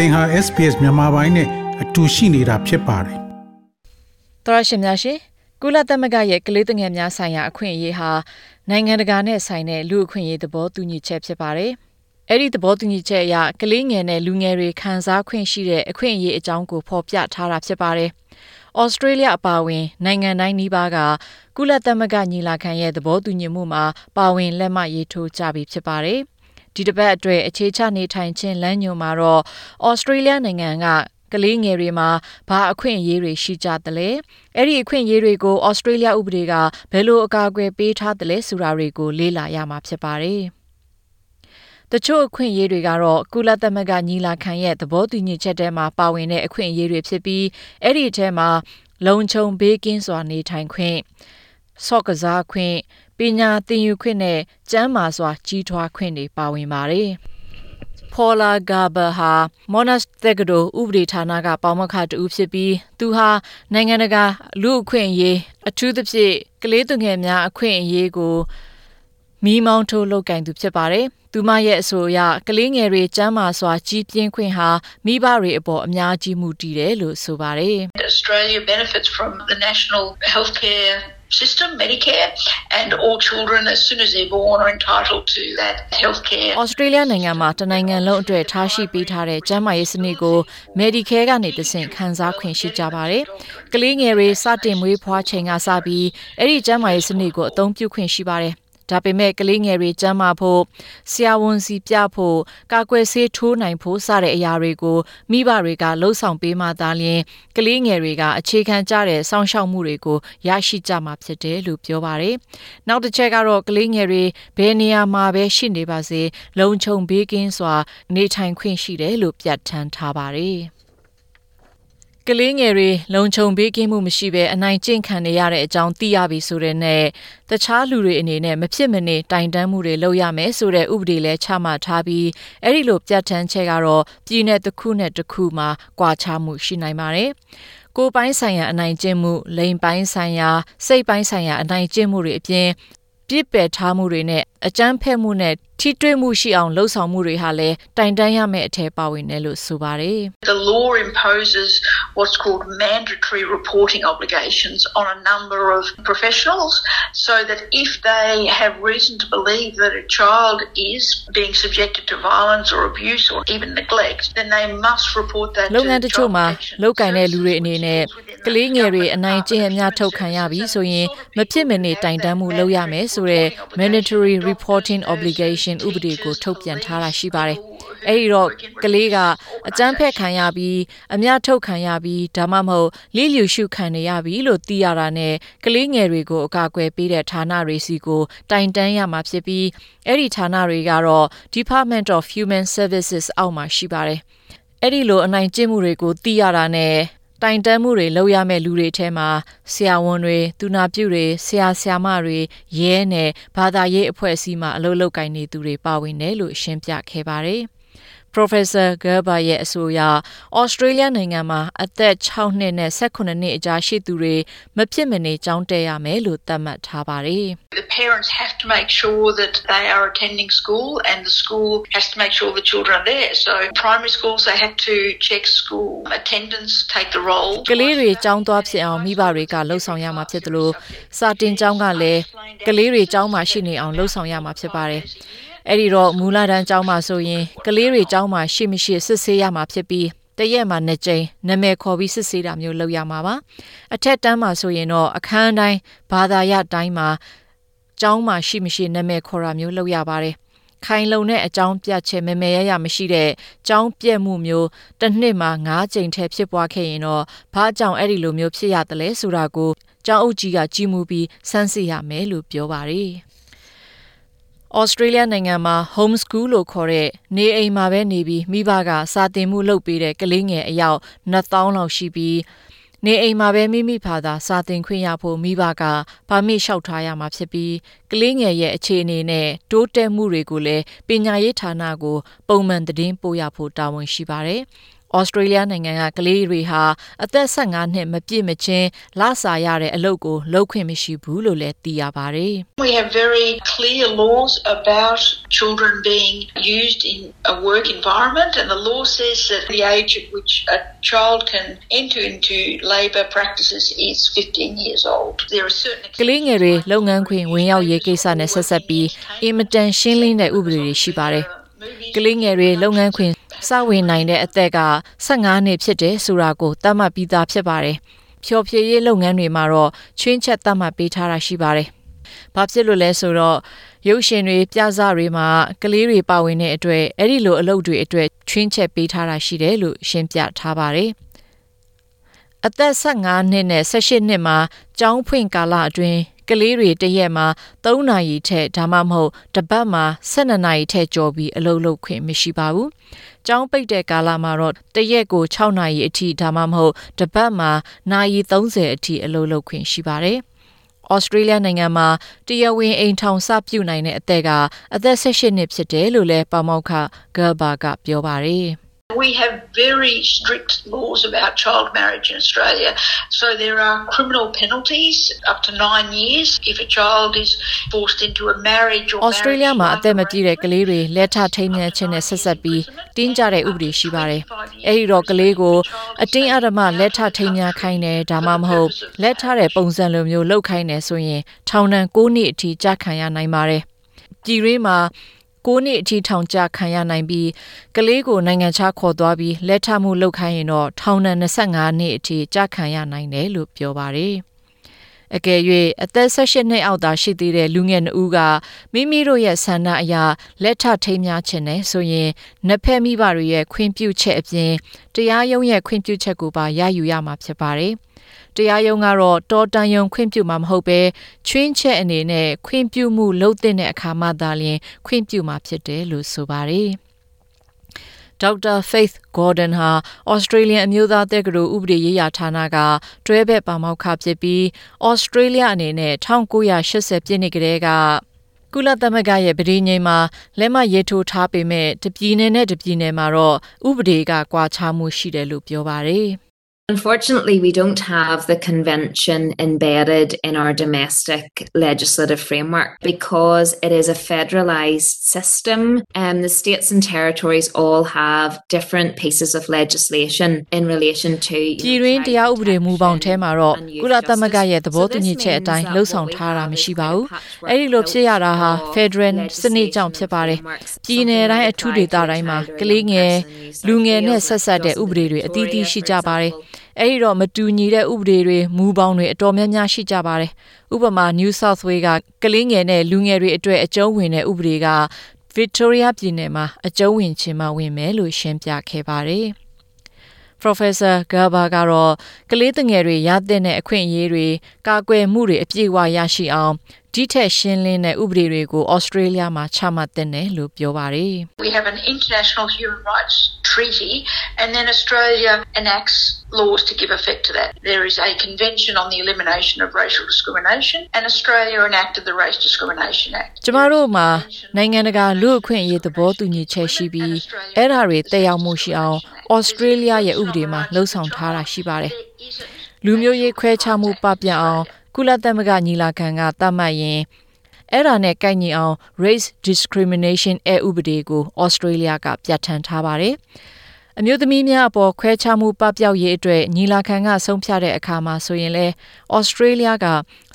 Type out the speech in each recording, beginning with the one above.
သင်ဟာ SPS မြန်မာပိုင်းနဲ့အတူရှိနေတာဖြစ်ပါတယ်။သောရရှင်များရှင်ကုလသမဂ္ဂရဲ့ကလေးသငယ်များဆိုင်ရာအခွင့်အရေးဟာနိုင်ငံတကာနဲ့ဆိုင်တဲ့လူအခွင့်အရေးသဘောတူညီချက်ဖြစ်ပါတယ်။အဲ့ဒီသဘောတူညီချက်အရကလေးငယ်နဲ့လူငယ်တွေခံစားခွင့်ရှိတဲ့အခွင့်အရေးအကြောင်းကိုဖော်ပြထားတာဖြစ်ပါတယ်။ဩစတြေးလျအပါအဝင်နိုင်ငံတိုင်းနီးပါးကကုလသမဂ္ဂညီလာခံရဲ့သဘောတူညီမှုမှာပါဝင်လက်မှတ်ရေးထိုးကြပြီဖြစ်ပါတယ်။ ဒီတစ်ပတ်အတွက်အခြေချနေထိုင်ခြင်းလမ်းညွှန်မှာတော့ဩစတြေးလျနိုင်ငံကကလေးငယ်တွေမှာဘာအခွင့်အရေးတွေရှိကြသလဲအဲ့ဒီအခွင့်အရေးတွေကိုဩစတြေးလျဥပဒေကဘယ်လိုအကာအကွယ်ပေးထားသလဲဆိုတာတွေကိုလေ့လာရမှာဖြစ်ပါတယ်တချို့အခွင့်အရေးတွေကတော့ကုလသမဂ္ဂညီလာခံရဲ့သဘောတူညီချက်ထဲမှာပါဝင်တဲ့အခွင့်အရေးတွေဖြစ်ပြီးအဲ့ဒီထဲမှာလုံခြုံဘေးကင်းစွာနေထိုင်ခွင့်ဆော့ကစားခွင့် ပညာသင်ယူခွင့်နဲ့ကျန်းမာစွာကြီးထွားခွင့်တွေပါဝင်ပါတယ်။ Paula Garber ဟာ Monash တက္ကသိုလ်ဥပဒေဌာနကပေါမခတူဖြစ်ပြီးသူဟာနိုင်ငံတကာလူအခွင့်အရေးအထူးသဖြင့်ကလေးသူငယ်များအခွင့်အရေးကိုမိမောင်းထိုးလုပ်ကင်သူဖြစ်ပါတယ်။သူမရဲ့အဆိုအရကလေးငယ်တွေကျန်းမာစွာကြီးပြင်းခွင့်ဟာမိဘတွေအပေါ်အများကြီးမှုတည်တယ်လို့ဆိုပါတယ်။ Australia benefits from the national healthcare system, Medicare, and all children as soon as they're born are entitled to that healthcare. Australia နိုင်ငံမှာတနိုင်ငံလုံးအတွက်ထားရှိပေးထားတဲ့ကျန်းမာရေးစနစ်ကို Medicare ကနေတဆင့်ခံစားခွင့်ရှိကြပါတယ်။ကလေးငယ်တွေစတင်မွေးဖွားချိန်ကစပြီးအဲ့ဒီကျန်းမာရေးစနစ်ကိုအသုံးပြုခွင့်ရှိပါတယ်။ ဒါပေမဲ့ကလေးငယ်တွေကျန်းမာဖို့ဆရာဝန်စီပြဖို့ကာကွယ်ဆေးထိုးနိုင်ဖို့စတဲ့အရာတွေကိုမိဘတွေကလှုံ့ဆော်ပေးမှသာလျှင်ကလေးငယ်တွေကအခြေခံကြတဲ့စောင့်ရှောက်မှုတွေကိုရရှိကြမှာဖြစ်တယ်လို့ပြောပါတယ်။နောက်တစ်ချက်ကတော့ကလေးငယ်တွေဘယ်နေရာမှာပဲရှိနေပါစေလုံခြုံဘေးကင်းစွာ နေထိုင်ခွင့်ရှိတယ်လို့ပြဋ္ဌာန်းထားပါတယ်။ ကလေးငယ်တွေလုံခြုံပေးကင်းမှုမရှိဘဲအနိုင်ကျင့်ခံနေရတဲ့အကြောင်းသိရပြီဆိုတဲ့နဲ့တခြားလူတွေအနေနဲ့မဖြစ်မနေတိုင်တန်းမှုတွေလုပ်ရမယ်ဆိုတဲ့ဥပဒေလည်းချမှတ်ထားပြီးအဲ့ဒီလိုပြဋ္ဌာန်းချက်ကတော့ပြည်내တစ်ခုနဲ့တစ်ခုမှာကွာခြားမှုရှိနိုင်ပါတယ်ကိုယ်ပိုင်းဆိုင်ရာအနိုင်ကျင့်မှုလိန်ပိုင်းဆိုင်ရာစိတ်ပိုင်းဆိုင်ရာအနိုင်ကျင့်မှုတွေအပြင်ပြစ်ပယ်ထားမှုတွေနဲ့အကြမ်းဖက်မှုနဲ့ထိတွေ့မှုရှိအောင်လှုံ့ဆော်မှုတွေဟာလည်းတိုင်တန်းရမယ့်အထက်ပါဝင်တယ်လို့ဆိုပါတယ် The law imposes what's called mandatory reporting obligations on a number of professionals so that if they have reason to believe that a child is being subjected to violence or abuse or even neglect then they must report that လုပ်ငန်းတချို့မှာလောက်ကင်တဲ့လူတွေအနေနဲ့ကလေးငယ်တွေအနိုင်ကျင့်အများထုတ်ခံရပြီဆိုရင်မဖြစ်မနေတိုင်တန်းမှုလုပ်ရမယ်ဆိုတဲ့ mandatory reporting obligation ဥပဒေကိုထုတ်ပြန်ထားတာရှိပါတယ်။အဲဒီတော့ကလေးကအကြမ်းဖက်ခံရပြီးအများထုတ်ခံရပြီးဒါမှမဟုတ်လိလျူရှုခံနေရပြီလို့သိရတာနဲ့ကလေးငယ်တွေကိုအကာအကွယ်ပေးတဲ့ဌာနတွေစီကိုတိုင်တန်းရမှာဖြစ်ပြီးအဲ့ဒီဌာနတွေကတော့ Department of Human Services အောက်မှာရှိပါတယ်။အဲ့ဒီလိုအနိုင်ကျင့်မှုတွေကိုသိရတာနဲ့ တိုင်တန်းမှုတွေလုပ်ရမယ့်လူတွေထဲမှာဆရာဝန်တွေ၊သူနာပြုတွေ၊ဆရာဆရာမတွေရဲနဲ့ဘာသာရေးအဖွဲ့အစည်းမှအလုပ်လုပ်ကိုင်နေသူတွေပါဝင်တယ်လို့ရှင်းပြခဲ့ပါတယ်။ Professor Gerber ရဲ့အဆိုအရ Australia နိုင်ငံမှာအသက်6နှစ်နဲ့18နှစ်အကြားရှိသူတွေမဖြစ်မနေကျောင်းတက်ရမယ်လို့သတ်မှတ်ထားပါတယ်။ The parents have to make sure that they are attending school and the school has to make sure the children are there. So primary schools they have to check school attendance take the role ကလေးတွေကျောင်းသွားဖြစ်အောင်မိဘတွေကလှုပ်ဆောင်ရမှာဖြစ်တယ်လို့စာတင်ကျောင်းကလည်းကလေးတွေကျောင်းမှာရှိနေအောင်လှုပ်ဆောင်ရမှာဖြစ်ပါတယ်။ အဲ့ဒီတော့မူလတန်းကျောင်းမှာဆိုရင်ကလေးတွေကျောင်းမှာရှိမရှိစစ်ဆေးရမှာဖြစ်ပြီးတရက်မှာနှစ်ကြိမ်နာမည်ခေါ်ပြီးစစ်ဆေးတာမျိုးလုပ်ရမှာပါအထက်တန်းမှာဆိုရင်တော့အခန်းတိုင်းဘာသာရတိုင်းမှာကျောင်းမှာရှိမရှိနာမည်ခေါ်တာမျိုးလုပ်ရပါတယ်ခိုင်လုံတဲ့အကြောင်းပြချက်မမေရရမရှိတဲ့ကြောင်းပြက်မှုမျိုးတစ်နှစ်မှာ9ကြိမ်ထဲဖြစ်ပွားခဲ့ရင်တော့ဘာကြောင့်အဲ့ဒီလိုမျိုးဖြစ်ရတယ်လဲဆိုတာကိုကျောင်းအုပ်ကြီးကကြည်မူပြီးစမ်းစစ်ရမယ်လို့ပြောပါတယ် ဩစတြေးလျနိုင်ငံမှာ home school လို့ခေါ်တဲ့နေအိမ်မှာပဲနေပြီးမိဘကစာသင်မှုလုပ်ပေးတဲ့ကလေးငယ်အယောက်2000လောက်ရှိပြီးနေအိမ်မှာပဲမိမိဖာသာစာသင်ခွင့်ရဖို့မိဘကပါမစ်လျှောက်ထားရမှာဖြစ်ပြီးကလေးငယ်ရဲ့အခြေအနေနဲ့တိုးတက်မှုတွေကိုလည်းပညာရေးဌာနကိုပုံမှန်သတင်းပို့ရဖို့တာဝန်ရှိပါတယ်။ ဩစတြေးလျနိုင်ငံကကလေးတွေဟာအသက်15နှစ်မပြည့်မချင်းလစာရတဲ့အလုပ်ကိုလုပ်ခွင့်မရှိဘူးလို့လည်းသိရပါတယ်။ We have very clear laws about children being used in a work environment and the law says that the age at which a child can enter into labor practices is 15 years old. There are certain ကလေးငယ်တွေလုပ်ငန်းခွင်ဝင်ရောက်ရေးကိစ္စနဲ့ဆက်ဆက်ပြီးအင်မတန်ရှင်းလင်းတဲ့ဥပဒေတွေရှိပါတယ်။ ကလေးငယ်တွေလုပ်ငန်းခွင်စဝင်နိုင်တဲ့အသက်က15နှစ်ဖြစ်တယ်ဆိုတာကိုသတ်မှတ်ပြီးသားဖြစ်ပါတယ်။ဖြော်ဖြေရေးလုပ်ငန်းတွေမှာတော့ချွင်းချက်သတ်မှတ်ပေးထားတာရှိပါတယ်။ဘာဖြစ်လို့လဲဆိုတော့ရုပ်ရှင်တွေပြဇတွေမှာကလေးတွေပါဝင်တဲ့အတွက်အဲ့ဒီလိုအလုပ်တွေအတွက်ချွင်းချက်ပေးထားတာရှိတယ်လို့ရှင်းပြထားပါတယ်။အသက်15နှစ်နဲ့18နှစ်မှာကျောင်းဖွင့်ကာလအတွင်း ကလေးတွေတရက်မှာ3နာရီထက်ဒါမှမဟုတ်တစ်ပတ်မှာ12နာရီထက်ကျော်ပြီးအလုပ်လုပ်ခွင့်မရှိပါဘူး။ကျောင်းပိတ်တဲ့ကာလမှာတော့တရက်ကို6နာရီအထိဒါမှမဟုတ်တစ်ပတ်မှာနာရီ30အထိအလုပ်လုပ်ခွင့်ရှိပါတယ်။ဩစတြေးလျနိုင်ငံမှာတရားဝင်အိမ်ထောင်စပြုနိုင်တဲ့အသက်ကအသက်18နှစ်ဖြစ်တယ်လို့လည်းပါမောက္ခဂယ်ဘာကပြောပါတယ်။ We have very strict laws about child marriage in Australia. So there are criminal penalties up to nine years if a child is forced into a marriage or Australia မှာအသက်မပြည့်တဲ့ကလေးတွေလက်ထထိမ်းမြတ်ခြင်းနဲ့ဆက်ဆက်ပြီးတင်းကြတဲ့ဥပဒေရှိပါတယ်။အဲဒီတော့ကလေးကိုအတင်းအဓမ္မလက်ထထိမ်းမြတ်ခိုင်းတယ်ဒါမှမဟုတ်လက်ထတဲ့ပုံစံလိုမျိုးလုပ်ခိုင်းတယ်ဆိုရင်ထောင်ဒဏ်9နှစ်အထိကြာခံရနိုင်ပါတယ်။ပြည်ရင်းမှာ 9နှစ်အထိထောင်ကျခံရနိုင်ပြီးကလေးကိုနိုင်ငံခြားခေါ်သွားပြီးလက်ထမှုလုပ်ခိုင်းရင်တော့ထောင်ဒဏ်25နှစ်အထိကြာခံရနိုင်တယ်လို့ပြောပါတယ်။အကယ်၍အသက်18နှစ်အောက်သာရှိသေးတဲ့လူငယ်နှဦးကမိမိတို့ရဲ့ဆန္ဒအရာလက်ထထိမ်းများခြင်းနဲ့ဆိုရင်နှစ်ဖက်မိဘတွေရဲ့ခွင့်ပြုချက်အပြင်တရားရုံးရဲ့ခွင့်ပြုချက်ကိုပါရယူရမှာဖြစ်ပါတယ်။ တရားရုံးကတော့တော်တန်ယုံခွင့်ပြုမှာမဟုတ်ပဲချွင်းချက်အနေနဲ့ခွင့်ပြုမှုလုပ်တဲ့အခါမှသာလျှင်ခွင့်ပြုမှာဖြစ်တယ်လို့ဆိုပါတယ်။ဒေါက်တာ Faith Gordon ဟာ Australian အမျိုးသားတက္ကသိုလ်ဥပဒေရေးရာဌာနကတွဲဘက်ပါမောက္ခဖြစ်ပြီး Australia အနေနဲ့1980ပြည့်နှစ်ကတည်းကကုလသမဂ္ဂရဲ့ပြည်ငြိမ်မှာလက်မှတ်ရေးထိုးထားပေမဲ့တပြည်နယ်နဲ့တပြည်နယ်မှာတော့ဥပဒေကကွာခြားမှုရှိတယ်လို့ပြောပါတယ်။ Unfortunately, we don't have the convention embedded in our domestic legislative framework because it is a federalised system and the states and territories all have different pieces of legislation in relation to ပြည်တွင်းတရားဥပဒေမူပေါင်းထဲမှာတော့ကုလသမဂ္ဂရဲ့သဘောတူညီချက်အတိုင်းလှုပ်ဆောင်ထားတာမရှိပါဘူး။အဲဒီလိုဖြစ်ရတာဟာ Federal စနစ်ကြောင့်ဖြစ်ပါတယ်။ပြည်내တိုင်းအထူးဒေသတိုင်းမှာကလေးငယ်လူငယ်နဲ့ဆက်ဆက်တဲ့ဥပဒေတွေအသီးသီးရှိကြပါတယ်။ အဲ့ဒီတော့မတူညီတဲ့ဥပဒေတွေမူပေါင်းတွေအတော်များများရှိကြပါတယ်။ဥပမာ New South Wales ကကလေးငယ်နဲ့လူငယ်တွေအတွက်အကျုံးဝင်တဲ့ဥပဒေက Victoria ပြည်နယ်မှာအကျုံးဝင်ခြင်းမဝင်မယ်လို့ရှင်းပြခဲ့ပါတယ်။ Professor Garba ကတော့ကလေးငယ်တွေရတဲ့အခွင့်အရေးတွေကာကွယ်မှုတွေအပြည့်အဝရရှိအောင်ဒီထက်ရှင်းလင်းတဲ့ဥပဒေတွေကိုဩစတြေးလျမှာချမှတ်တဲ့တယ်လို့ပြောပါတယ်။ We have an international human rights treaty and then Australia enacts laws to give effect to that. There is a convention on the elimination of racial discrimination and Australia enacted the Race Discrimination Act. ကျမတို့မှာနိုင်ငံတကာလူ့အခွင့်အရေးသဘောတူညီချက်ရှိပြီးအဲ့ဒါတွေတက်ရောက်မှုရှိအောင်ဩစတြေးလျရဲ့ဥပဒေမှာလှုံ့ဆော်ထားတာရှိပါတယ်။လူမျိုးရေးခွဲခြားမှုပပျောက်အောင် ကုလသမဂ္ဂညီလာခံကသတ်မှတ်ရင်အဲ့ဒါနဲ့ကိုက်ညီအောင် race discrimination အဥပဒေကို Australia ကပြဋ္ဌာန်းထားပါတယ်။အမျိုးသမီးများအပေါ်ခွဲခြားမှုပပျောက်ရေးအတွက်ညီလာခံကဆုံးဖြတ်တဲ့အခါမှာဆိုရင်လဲ Australia က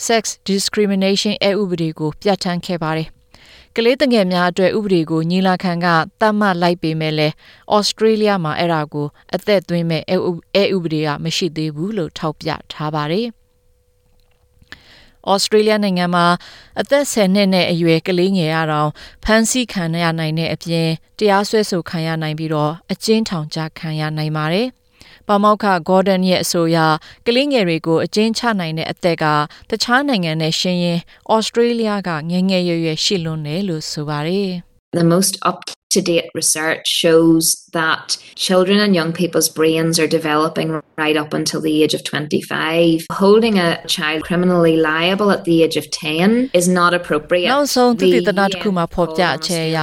sex discrimination အဥပဒေကိုပြဋ္ဌာန်းခဲ့ပါတယ်။ကလေးတငယ်များအတွက်ဥပဒေကိုညီလာခံကသတ်မှတ်လိုက်ပေမဲ့လည်းဩစတြေးလျမှာအဲ့ဒါကိုအသက်သွင်းမဲ့အဲဥပဒေကမရှိသေးဘူးလို့ထောက်ပြထားပါတယ်။ ဩစတြေးလျနိုင်ငံမှာအသက်10နှစ်နဲ့အရွယ်ကလေးငယ်ရတော့ဖမ်းဆီးခံရနိုင်တဲ့အပြင်တရားစွဲဆိုခံရနိုင်ပြီးတော့အကျဉ်းထောင်ချခံရနိုင်ပါတယ်။ပမောက္ခဂေါ်ဒန်ရဲ့အဆိုအရကလေးငယ်တွေကိုအကျဉ်းချနိုင်တဲ့အသက်ကတခြားနိုင်ငံနဲ့ရှင်ရင်ဩစတြေးလျကငငယ်ရွယ်ရွယ်ရှိလွန်းတယ်လို့ဆိုပါတယ်။ The most up to date research shows that children and young people's brains are developing right up until the age of 25. Holding a child criminally liable at the age of 10 is not appropriate. နောက်ဆုံးသူတည်တနာတစ်ခုမှာဖော်ပြချက်အရ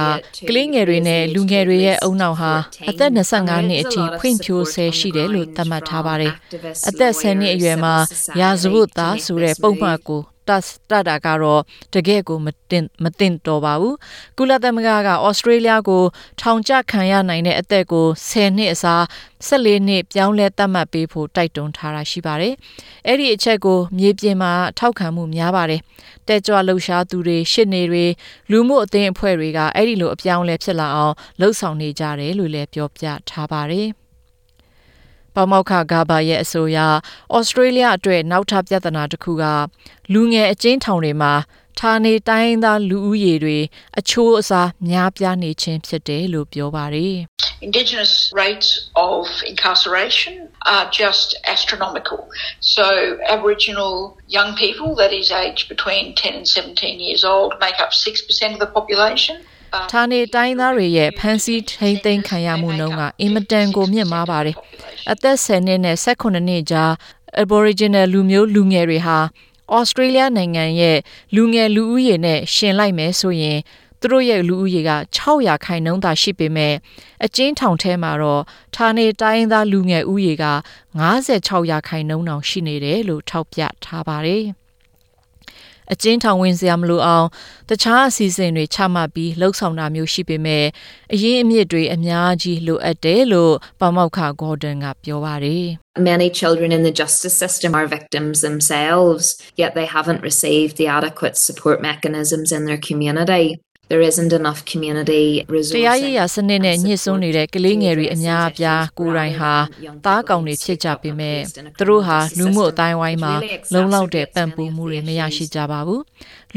ကလေးငယ်တွေနဲ့လူငယ်တွေရဲ့အုံနောက်ဟာအသက်25နှစ်အထိဖွင့်ဖြိုးဆဲရှိတယ်လို့သတ်မှတ်ထားပါတယ်။အသက်10နှစ်အရွယ်မှာရာဇဝတ်သားဆိုတဲ့ပုံမှန်ကို တတတာကတော့တကယ့်ကိုမတင်မတင်တော်ပါဘူးကုလသမဂ္ဂကဩစတြေးလျကို ထောင်ချခံရနိုင်တဲ့အသက်ကို10နှစ်အစား14နှစ်ပြောင်းလဲသတ်မှတ်ပေးဖို့တိုက်တွန်းထားတာရှိပါတယ်အဲ့ဒီအချက်ကိုမြေပြင်မှာထောက်ခံမှုများပါတယ်တက်ကြွလှုပ်ရှားသူတွေရှစ်နေတွေလူမှုအသင်းအဖွဲ့တွေကအဲ့ဒီလိုအပြောင်းလဲဖြစ်လာအောင်လှုပ်ဆောင်နေကြတယ်လို့လည်းပြောပြထားပါတယ် ပေါမောက်ခဂါဘာရဲ့အဆိုအရဩစတြေးလျအတွက်နောက်ထပ်ပြဿနာတစ်ခုကလူငယ်အကျဉ်းထောင်တွေမှာဌာနေတိုင်းသားလူဦးရေတွေအချိုးအစားများပြားနေခြင်းဖြစ်တယ်လို့ပြောပါတယ် Indigenous rates of incarceration are just astronomical. So, Aboriginal young people, that is aged between 10 and 17 years old, make up 6% of the population. ဌာနေတိုင်းသားတွေရဲ့ဖမ်းဆီးထိန်းသိမ်းခံရမှုနှုန်းကအင်မတန်ကိုမြင့်မားပါတယ်။အသက်10နှစ်နဲ့18နှစ်ကြား Aboriginal လူမျိုးလူငယ်တွေဟာဩစတြေးလျနိုင်ငံရဲ့လူငယ်လူဦးရေနဲ့ရှင်လိုက်မယ်ဆိုရင်သူတို့ရဲ့လူဦးရေက600ခိုင်နှုန်းသာရှိပေမဲ့အကျဉ်းထောင်ထဲမှာတော့ဌာနေတိုင်းသားလူငယ်ဦးရေက56ရာခိုင်နှုန်းတောင်ရှိနေတယ်လို့ထောက်ပြထားပါတယ်။ အကျဉ်းထောင်ဝင်စရာမလိုအောင်တခြားအစီအစဉ်တွေချမှတ်ပြီးလှုပ်ဆောင်တာမျိုးရှိပေမဲ့အရင်းအမြစ်တွေအများကြီးလိုအပ်တယ်လို့ပမောက္ခဂေါ်ဒန်ကပြောပါတယ် Many children in the justice system are victims themselves, yet they haven't received the adequate support mechanisms in their community. There isn't enough community resources တရားရေးရာစနစ်နဲ့ညှစ်စွန်းနေတဲ့ကလေးငယ်တွေအများအပြားကိုယ်တိုင်ဟာသားကောင်တွေဖြစ်ကြပေမဲ့သူတို့ဟာလူမှုအတိုင်းဝိုင်းမှာလုံလောက်တဲ့ပံ့ပိုးမှုတွေမရရှိကြပါဘူး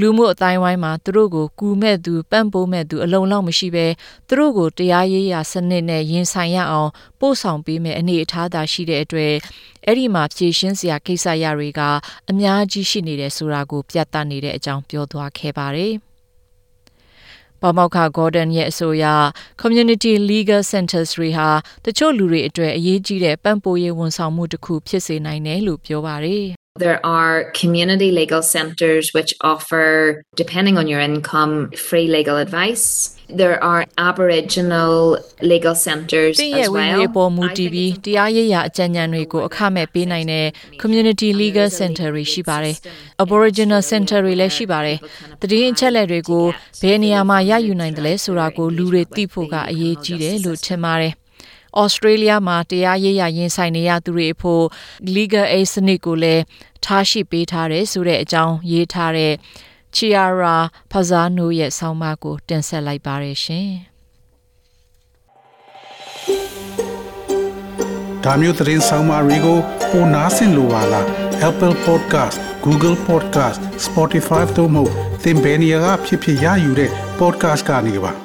လူမှုအတိုင်းဝိုင်းမှာသူတို့ကိုကူမဲ့သူပံ့ပိုးမဲ့သူအလုံးလောက်မရှိပဲသူတို့ကိုတရားရေးရာစနစ်နဲ့ရင်ဆိုင်ရအောင်ပို့ဆောင်ပေးမဲ့အနေအထားသာရှိတဲ့အတွက်အဲ့ဒီမှာဖြည့်ရှင်းစရာကိစ္စရတွေကအများကြီးရှိနေတယ်ဆိုတာကိုပြသနေတဲ့အကြောင်းပြောသွားခဲ့ပါတယ်။ ပမောက္ခဂေါ်ဒန်ရဲ့အဆိုအရ community legal centers တွေဟာတချို့လူတွေအတွက်အရေးကြီးတဲ့ပံ့ပိုးရေးဝန်ဆောင်မှုတစ်ခုဖြစ်စေနိုင်တယ်လို့ပြောပါတယ် There are community legal centres which offer, depending on your income, free legal advice. There are Aboriginal legal centres တင်ရဲ့ as ဝင်ငွေ well. ပေါ်မူတည်ပြီးတရားရေးရာအကြံဉာဏ်တွေကိုအခမဲ့ပေးနိုင်တဲ့ community legal center တွေရှိပါတယ်။ Aboriginal center တွေလည်းရှိပါတယ်။တည်င်းအချက်လက်တွေကိုဘယ်နေရာမှာရယူနိုင်တယ်လဲဆိုတာကိုလူတွေသိဖို့ကအရေးကြီးတယ်လို့ထင်ပါတယ်။ Australia မှာတရားရေးရာရင်ဆိုင်နေရသူတွေအဖို့ legal aid စနစ်ကိုလည်းထားရှိပေးထားတယ်ဆိုတဲ့အကြောင်းရေးထားတဲ့ Chiara Fazano ရဲ့ဆောင်းပါးကိုတင်ဆက်လိုက်ပါရရှင်။ဒါမျိုးသတင်းဆောင်မတွေကိုပိုနားဆင်လိုပါလား Apple Podcast Google Podcast Spotify တို့မှာသင်ပင်ရာဖြစ်ဖြစ်ရယူတဲ့ podcast ကနေပါ